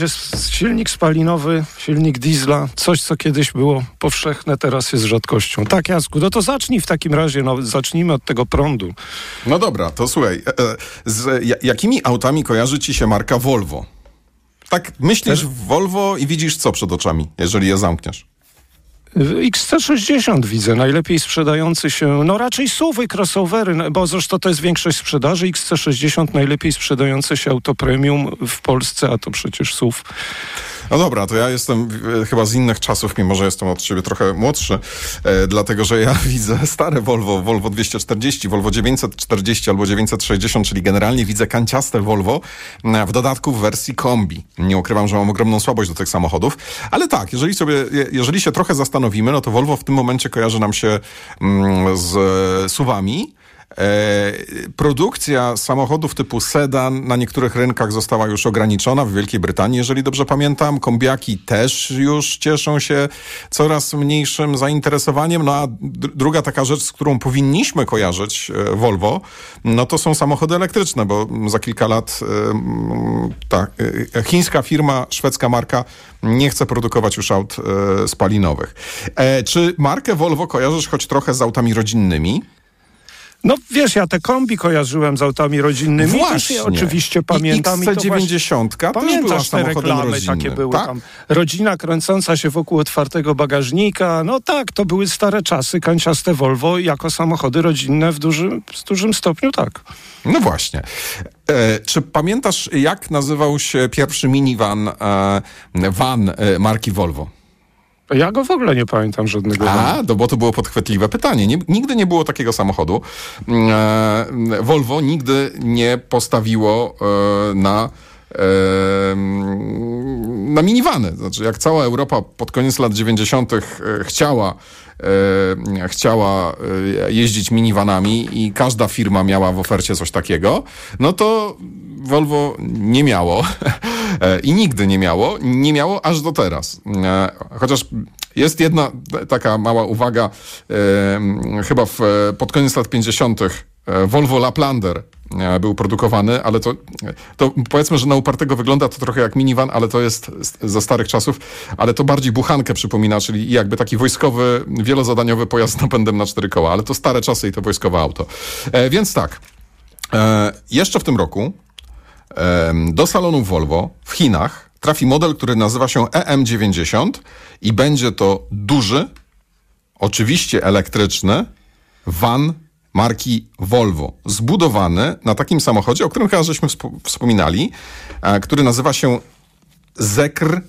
jest silnik spalinowy, silnik diesla, coś co kiedyś było powszechne, teraz jest rzadkością. Tak, Jasku, no to zacznij w takim razie, no zacznijmy od tego prądu. No dobra, to słuchaj, e, e, z jakimi autami kojarzy ci się marka Volvo? Tak myślisz w Volvo i widzisz co przed oczami, jeżeli je zamkniesz? XC60 widzę, najlepiej sprzedający się, no raczej suwy, crossovery, no, bo zresztą to jest większość sprzedaży. XC60 najlepiej sprzedające się auto premium w Polsce, a to przecież SUV. No dobra, to ja jestem e, chyba z innych czasów, mimo że jestem od ciebie trochę młodszy, e, dlatego że ja widzę stare Volvo, Volvo 240, Volvo 940 albo 960, czyli generalnie widzę kanciaste Volvo, w dodatku w wersji kombi. Nie ukrywam, że mam ogromną słabość do tych samochodów, ale tak, jeżeli sobie, jeżeli się trochę zastanowimy, no to Volvo w tym momencie kojarzy nam się mm, z suwami, E, produkcja samochodów typu sedan na niektórych rynkach została już ograniczona. W Wielkiej Brytanii, jeżeli dobrze pamiętam, kombiaki też już cieszą się coraz mniejszym zainteresowaniem. No a druga taka rzecz, z którą powinniśmy kojarzyć e, Volvo, no to są samochody elektryczne, bo za kilka lat tak, chińska firma, szwedzka marka nie chce produkować już aut spalinowych. Czy markę Volvo kojarzysz choć trochę z autami rodzinnymi? No wiesz, ja te kombi kojarzyłem z autami rodzinnymi. Właśnie. Oczywiście pamiętam. I XC90 też pamiętasz te reklamy rodzinnym. takie były tak? tam. Rodzina kręcąca się wokół otwartego bagażnika. No tak, to były stare czasy, kanciaste Volvo jako samochody rodzinne w dużym, w dużym stopniu tak. No właśnie. E, czy pamiętasz, jak nazywał się pierwszy minivan e, van e, marki Volvo? Ja go w ogóle nie pamiętam żadnego. A, no bo to było podchwytliwe pytanie. Nie, nigdy nie było takiego samochodu. Mm, e, Volvo nigdy nie postawiło e, na e, na minivany. Znaczy, jak cała Europa pod koniec lat 90. E, chciała chciała e, jeździć minivanami i każda firma miała w ofercie coś takiego, no to Volvo nie miało i nigdy nie miało, nie miało aż do teraz. Chociaż jest jedna taka mała uwaga, chyba w, pod koniec lat 50. Volvo Laplander był produkowany, ale to, to powiedzmy, że na upartego wygląda to trochę jak minivan, ale to jest ze starych czasów, ale to bardziej buchankę przypomina, czyli jakby taki wojskowy, wielozadaniowy pojazd napędem na cztery koła, ale to stare czasy i to wojskowe auto. E, więc tak, e, jeszcze w tym roku e, do salonu Volvo w Chinach trafi model, który nazywa się EM90 i będzie to duży, oczywiście elektryczny, van marki Volvo, zbudowany na takim samochodzie, o którym chyba żeśmy wspominali, e, który nazywa się Zekr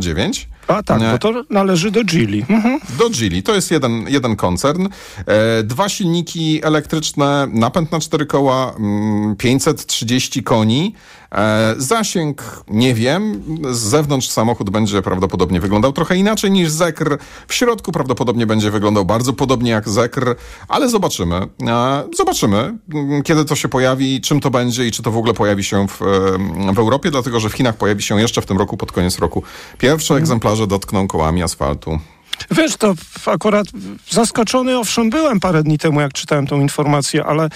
009. A tak, bo to należy do Geely. Mhm. Do Geely. To jest jeden, jeden koncern. E, dwa silniki elektryczne, napęd na cztery koła, 530 mm, koni. E, zasięg nie wiem. Z zewnątrz samochód będzie prawdopodobnie wyglądał trochę inaczej niż Zekr. W środku prawdopodobnie będzie wyglądał bardzo podobnie jak Zekr, ale zobaczymy. E, zobaczymy, mm, kiedy to się pojawi, czym to będzie i czy to w ogóle pojawi się w, w Europie, dlatego że w Chinach pojawi się jeszcze w tym roku, pod koniec roku, pierwsze egzemplarze dotkną kołami asfaltu. Wiesz, to akurat zaskoczony, owszem, byłem parę dni temu, jak czytałem tą informację, ale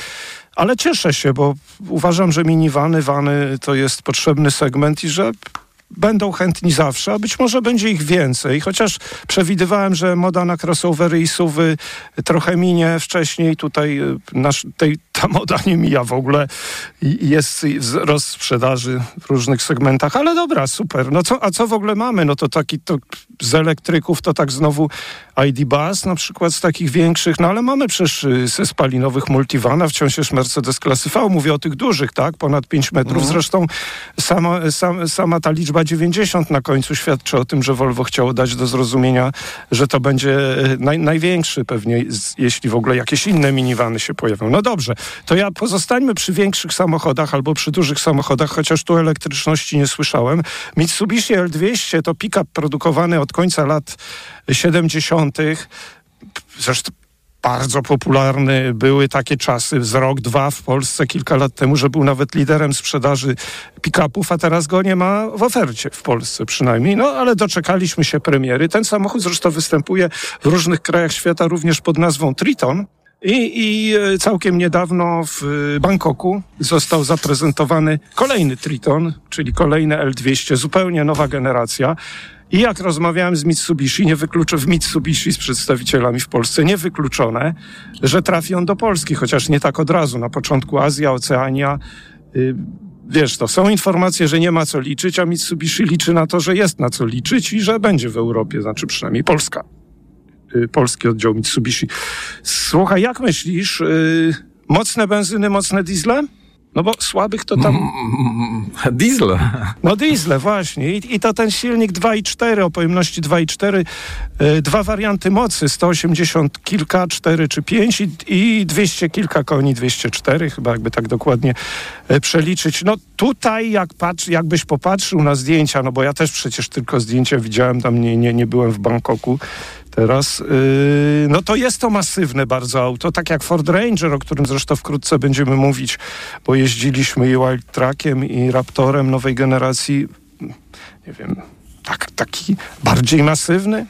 ale cieszę się, bo uważam, że minivany, wany to jest potrzebny segment i że będą chętni zawsze, a być może będzie ich więcej. Chociaż przewidywałem, że moda na crossovery i suwy trochę minie wcześniej. Tutaj y, nasz, tej, ta moda nie mija w ogóle jest wzrost sprzedaży w różnych segmentach. Ale dobra, super. No co, a co w ogóle mamy? No to taki to z elektryków to tak znowu ID Bus na przykład z takich większych, no ale mamy przecież y, ze spalinowych multivana, wciąż jest Mercedes klasy V. Mówię o tych dużych, tak? Ponad 5 metrów. Mhm. Zresztą sama, sam, sama ta liczba 90 na końcu świadczy o tym, że Volvo chciało dać do zrozumienia, że to będzie e, naj, największy pewnie, jeśli w ogóle jakieś inne minivany się pojawią. No dobrze, to ja pozostańmy przy większych samochodach albo przy dużych samochodach, chociaż tu elektryczności nie słyszałem. Mitsubishi L200 to pick-up produkowany od końca lat 70. Zresztą bardzo popularny. Były takie czasy, z rok, dwa w Polsce kilka lat temu, że był nawet liderem sprzedaży pick-upów, a teraz go nie ma w ofercie w Polsce przynajmniej. No ale doczekaliśmy się premiery. Ten samochód zresztą występuje w różnych krajach świata również pod nazwą Triton. I, I e, całkiem niedawno w Bangkoku został zaprezentowany kolejny Triton, czyli kolejny L200, zupełnie nowa generacja. I jak rozmawiałem z Mitsubishi, nie wykluczę w Mitsubishi z przedstawicielami w Polsce, niewykluczone, że trafi on do Polski, chociaż nie tak od razu. Na początku Azja, Oceania. Y, wiesz, to są informacje, że nie ma co liczyć, a Mitsubishi liczy na to, że jest na co liczyć i że będzie w Europie, znaczy przynajmniej Polska. Y, polski oddział Mitsubishi. Słuchaj, jak myślisz, y, mocne benzyny, mocne diesle? No bo słabych to tam... Diesel. No diesle, właśnie. I, I, to ten silnik 2.4 o pojemności 2.4, y, dwa warianty mocy, 180 kilka, 4 czy 5 i, i 200 kilka koni, 204 chyba jakby tak dokładnie y, przeliczyć. No tutaj jak patrz, jakbyś popatrzył na zdjęcia, no bo ja też przecież tylko zdjęcia widziałem, tam nie, nie, nie byłem w Bangkoku, teraz, yy, no to jest to masywne bardzo auto, tak jak Ford Ranger, o którym zresztą wkrótce będziemy mówić, bo jeździliśmy i Wild Trackiem i Raptorem nowej generacji, nie wiem, tak, taki bardziej masywny.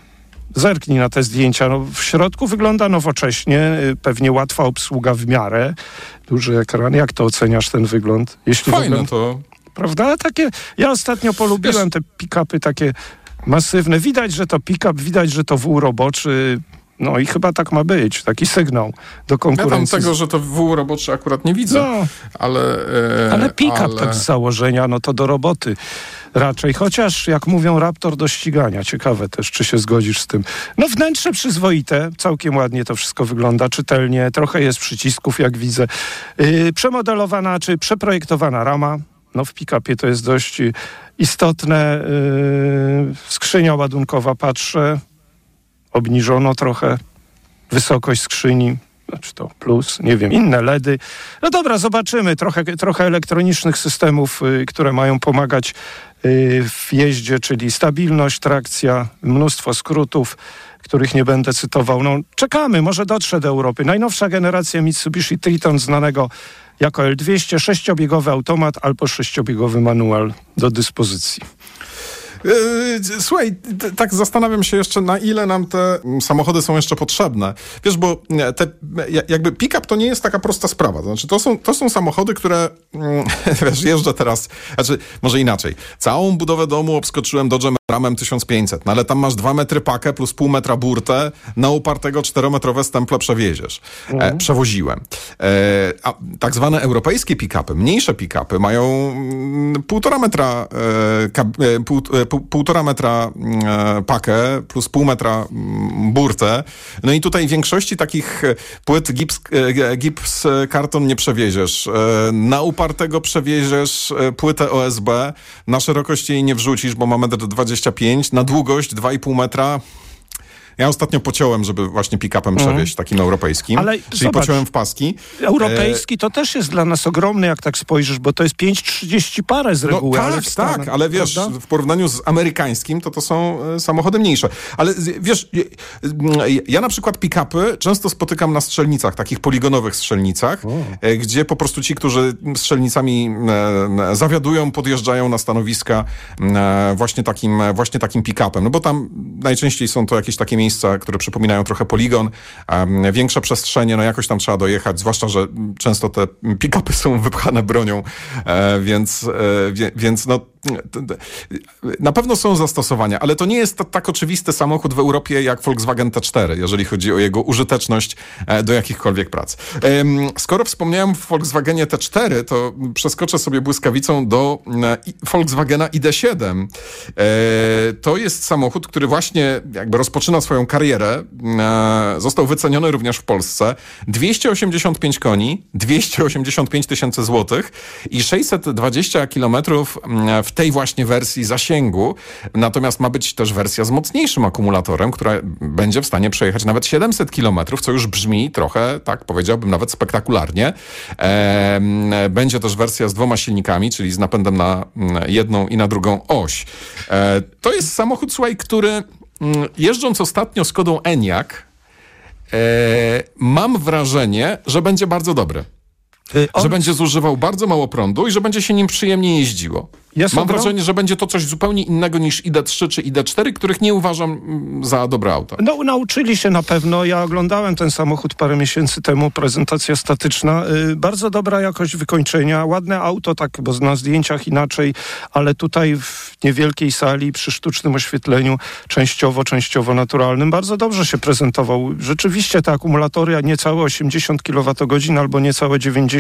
Zerknij na te zdjęcia. No, w środku wygląda nowocześnie, y, pewnie łatwa obsługa w miarę, duży ekran. Jak to oceniasz ten wygląd? Jeśli Fajne wygląd... to. Prawda? Takie, ja ostatnio polubiłem Wiesz... te pick-upy takie masywne. Widać, że to pick-up, widać, że to wół roboczy. No i chyba tak ma być, taki sygnał do konkurencji. Ja tam tego, że to wół roboczy akurat nie widzę, no, ale... E, ale pick-up ale... tak z założenia, no to do roboty raczej. Chociaż, jak mówią, Raptor do ścigania. Ciekawe też, czy się zgodzisz z tym. No wnętrze przyzwoite, całkiem ładnie to wszystko wygląda, czytelnie. Trochę jest przycisków, jak widzę. Yy, przemodelowana, czy przeprojektowana rama. No w pick-upie to jest dość istotne. Yy, skrzynia ładunkowa, patrzę, obniżono trochę wysokość skrzyni, znaczy to plus, nie wiem, inne LEDy. No dobra, zobaczymy. Trochę, trochę elektronicznych systemów, yy, które mają pomagać yy, w jeździe, czyli stabilność, trakcja, mnóstwo skrótów, których nie będę cytował. No, czekamy, może dotrze do Europy. Najnowsza generacja Mitsubishi Triton, znanego jako L200 sześciobiegowy automat albo sześciobiegowy manual do dyspozycji. E, słuchaj, tak zastanawiam się jeszcze, na ile nam te samochody są jeszcze potrzebne. Wiesz, bo te, jakby pick-up to nie jest taka prosta sprawa. Znaczy, to są, to są samochody, które, mm, wiesz, jeżdżę teraz, znaczy, może inaczej. Całą budowę domu obskoczyłem Dodge'em Ramem 1500, no ale tam masz dwa metry pakę plus pół metra burtę, na upartego czterometrowe stemple przewieziesz. E, mhm. przewoziłem. E, a tak zwane europejskie pick-upy, mniejsze pick-upy mają mm, półtora metra e, e pół, e, półtora metra e, pakę plus pół metra mm, burtę. No i tutaj większości takich płyt gips, gips karton nie przewieziesz. Na upartego przewieziesz płytę OSB, na szerokość jej nie wrzucisz, bo ma metr 20 25, na długość 2,5 metra ja ostatnio pociąłem, żeby właśnie pick-upem mhm. przewieźć, takim europejskim. Ale czyli zobacz, pociąłem w paski. Europejski to też jest dla nas ogromny, jak tak spojrzysz, bo to jest 5,30 parę z no reguły. No, tak, tak, ale wiesz, prawda? w porównaniu z amerykańskim, to to są e, samochody mniejsze. Ale wiesz, ja na przykład pick-upy często spotykam na strzelnicach, takich poligonowych strzelnicach, o. E, gdzie po prostu ci, którzy strzelnicami e, zawiadują, podjeżdżają na stanowiska właśnie takim, właśnie takim pick-upem. No bo tam najczęściej są to jakieś takie miejsca, miejsca, które przypominają trochę poligon, większe przestrzenie, no jakoś tam trzeba dojechać, zwłaszcza, że często te pick-upy są wypchane bronią, e, więc, e, więc no na pewno są zastosowania, ale to nie jest tak oczywisty samochód w Europie jak Volkswagen T4, jeżeli chodzi o jego użyteczność e, do jakichkolwiek prac. Skoro wspomniałem w Volkswagenie T4, to przeskoczę sobie błyskawicą do Volkswagena ID7. E, to jest samochód, który właśnie jakby rozpoczyna swoją karierę. Został wyceniony również w Polsce. 285 koni, 285 tysięcy złotych i 620 kilometrów w tej właśnie wersji zasięgu. Natomiast ma być też wersja z mocniejszym akumulatorem, która będzie w stanie przejechać nawet 700 km, co już brzmi trochę, tak powiedziałbym, nawet spektakularnie. E, będzie też wersja z dwoma silnikami, czyli z napędem na mm, jedną i na drugą oś. E, to jest samochód, słuchaj, który mm, jeżdżąc ostatnio Skodą Enyaq, e, mam wrażenie, że będzie bardzo dobry. Y, on... Że będzie zużywał bardzo mało prądu i że będzie się nim przyjemnie jeździło. Jest Mam wrażenie, że będzie to coś zupełnie innego niż ID3 czy ID4, których nie uważam mm, za dobre auta. No, nauczyli się na pewno. Ja oglądałem ten samochód parę miesięcy temu, prezentacja statyczna. Yy, bardzo dobra jakość wykończenia, ładne auto, tak, bo na zdjęciach inaczej, ale tutaj w niewielkiej sali, przy sztucznym oświetleniu, częściowo, częściowo naturalnym, bardzo dobrze się prezentował. Rzeczywiście te akumulatory, niecałe 80 kWh albo niecałe 90.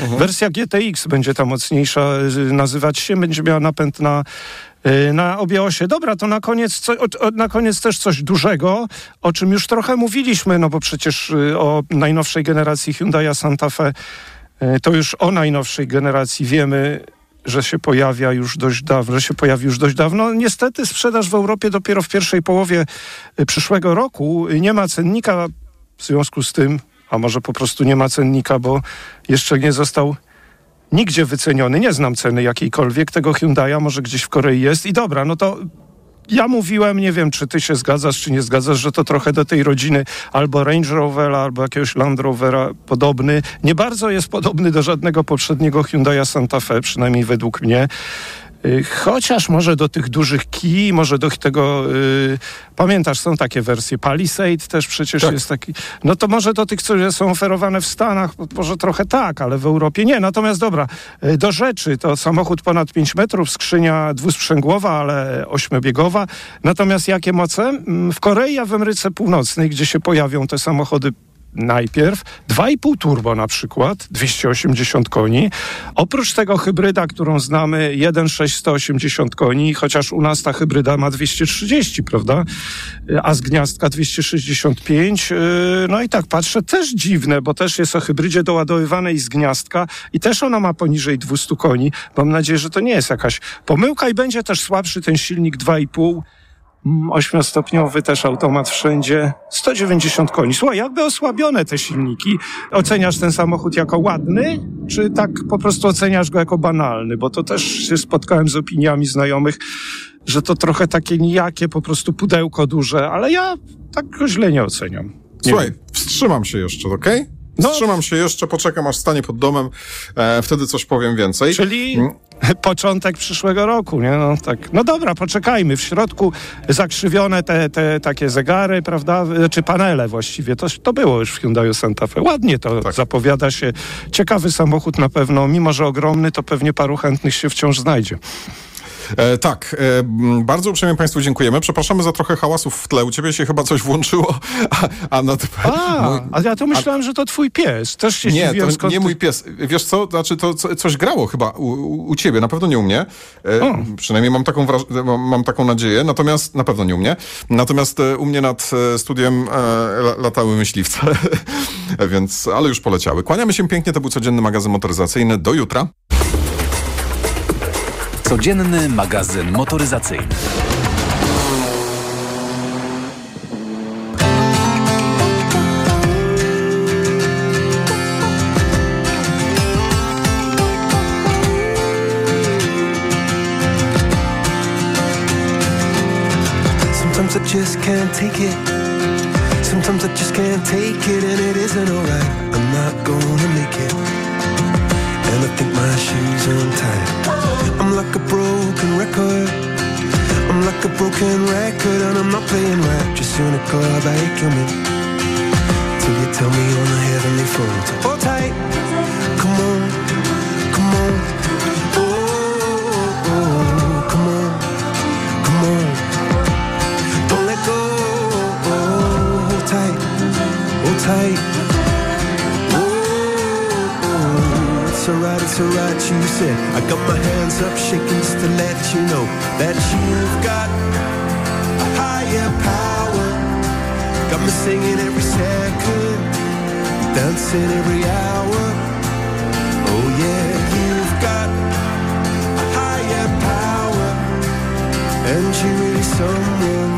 Mhm. Wersja GTX będzie ta mocniejsza nazywać się będzie miała napęd na y, na obie osie. Dobra, to na koniec, co, na koniec też coś dużego, o czym już trochę mówiliśmy, no bo przecież y, o najnowszej generacji Hyundai Santa Fe, y, to już o najnowszej generacji wiemy, że się pojawia już dość dawno, że się pojawi już dość dawno. Niestety sprzedaż w Europie dopiero w pierwszej połowie przyszłego roku. Nie ma cennika w związku z tym, a może po prostu nie ma cennika, bo jeszcze nie został nigdzie wyceniony, nie znam ceny jakiejkolwiek tego Hyundai'a, może gdzieś w Korei jest i dobra, no to ja mówiłem, nie wiem, czy ty się zgadzasz, czy nie zgadzasz, że to trochę do tej rodziny albo Range Rovera, albo jakiegoś Land Rovera podobny. Nie bardzo jest podobny do żadnego poprzedniego Hyundai'a Santa Fe, przynajmniej według mnie. Y, chociaż może do tych dużych kij, może do tego, yy, pamiętasz, są takie wersje, Palisade też przecież tak. jest taki, no to może do tych, które są oferowane w Stanach, może trochę tak, ale w Europie nie. Natomiast dobra, yy, do rzeczy, to samochód ponad 5 metrów, skrzynia dwusprzęgłowa, ale ośmiobiegowa. Natomiast jakie moce? Mm, w Korei, a w Ameryce Północnej, gdzie się pojawią te samochody najpierw, 2,5 turbo na przykład, 280 koni. Oprócz tego hybryda, którą znamy, 1,6 180 koni, chociaż u nas ta hybryda ma 230, prawda? A z gniazdka 265. No i tak patrzę, też dziwne, bo też jest o hybrydzie doładowywanej z gniazdka i też ona ma poniżej 200 koni. Mam nadzieję, że to nie jest jakaś pomyłka i będzie też słabszy ten silnik 2,5 Mm, ośmiostopniowy też automat wszędzie. 190 koni. Słuchaj, jakby osłabione te silniki. Oceniasz ten samochód jako ładny, czy tak po prostu oceniasz go jako banalny? Bo to też się spotkałem z opiniami znajomych, że to trochę takie nijakie, po prostu pudełko duże, ale ja tak go źle nie oceniam. Nie Słuchaj, wiem. wstrzymam się jeszcze, okej? Okay? No. Wstrzymam się jeszcze, poczekam aż stanie pod domem, e, wtedy coś powiem więcej. Czyli mm. początek przyszłego roku, nie? No, tak. no dobra, poczekajmy. W środku zakrzywione te, te takie zegary, prawda? Czy panele właściwie. To, to było już w Hyundai Santa Fe. Ładnie to tak. zapowiada się. Ciekawy samochód na pewno, mimo że ogromny, to pewnie paru chętnych się wciąż znajdzie. E, tak, e, bardzo uprzejmie Państwu dziękujemy. Przepraszamy za trochę hałasów w tle. U Ciebie się chyba coś włączyło. A, a, to, a, mój, a ja to myślałem, a, że to Twój pies. Też się Nie, to skąd... nie mój pies. Wiesz co, znaczy to co, coś grało chyba u, u, Ciebie, na pewno nie u mnie. E, przynajmniej mam taką, mam, mam, taką nadzieję, natomiast na pewno nie u mnie. Natomiast e, u mnie nad e, studiem e, latały myśliwce, więc, ale już poleciały. Kłaniamy się pięknie, to był codzienny magazyn motoryzacyjny. Do jutra. Codzienny magazyn motoryzacyjny. Sometimes I just can't take it. Sometimes I just can't take it and it isn't alright. I'm not gonna broken record, and I'm not playing right. Just cynical about it, kill me. Till you tell me on the heavenly phone to hold tight. Come on, come on. Oh, oh, oh, come on, come on. Don't let go. Hold tight, hold tight. Alright, it's alright, you said. I got my hands up shaking just to let you know that you've got a higher power. Got me singing every second, dancing every hour. Oh yeah, you've got a higher power, and you really someone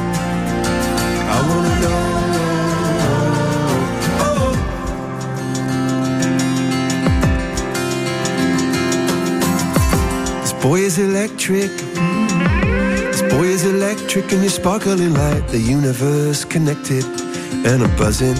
I wanna know. Boy is electric. This boy is electric and you're sparkling light. The universe connected and I'm buzzing.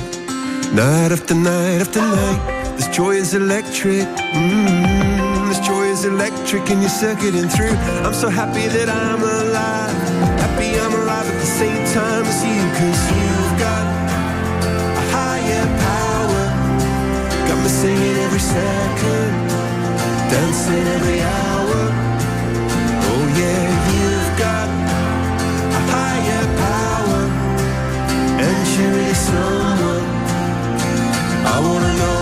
Night after night after night. This joy is electric. Mm, this joy is electric, and you're circuiting through. I'm so happy that I'm alive. Happy I'm alive at the same time as you, cause you've got a higher power. Got me singing every second, dancing every hour. Someone I wanna know.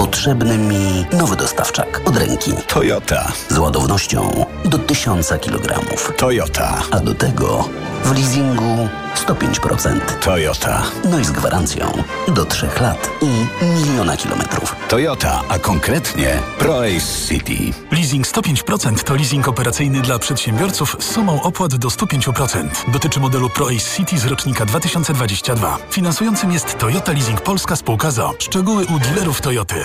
Potrzebny mi nowy dostawczak od ręki. Toyota. Z ładownością do 1000 kg. Toyota. A do tego w leasingu 105%. Toyota. No i z gwarancją do 3 lat i miliona kilometrów. Toyota, a konkretnie ProAce City. Leasing 105% to leasing operacyjny dla przedsiębiorców z sumą opłat do 105%. Dotyczy modelu ProAce City z rocznika 2022. Finansującym jest Toyota Leasing Polska Spółka ZO. Szczegóły u dealerów Toyoty.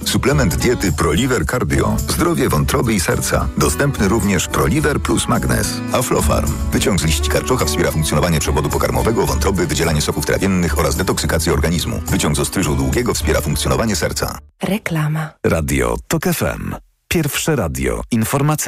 Suplement diety Proliver Cardio. Zdrowie wątroby i serca. Dostępny również Proliver plus Magnes. Aflofarm. Wyciąg z liści karczocha wspiera funkcjonowanie przewodu pokarmowego, wątroby, wydzielanie soków trawiennych oraz detoksykację organizmu. Wyciąg z ostryżu długiego wspiera funkcjonowanie serca. Reklama. Radio TOK FM. Pierwsze radio informacyjne.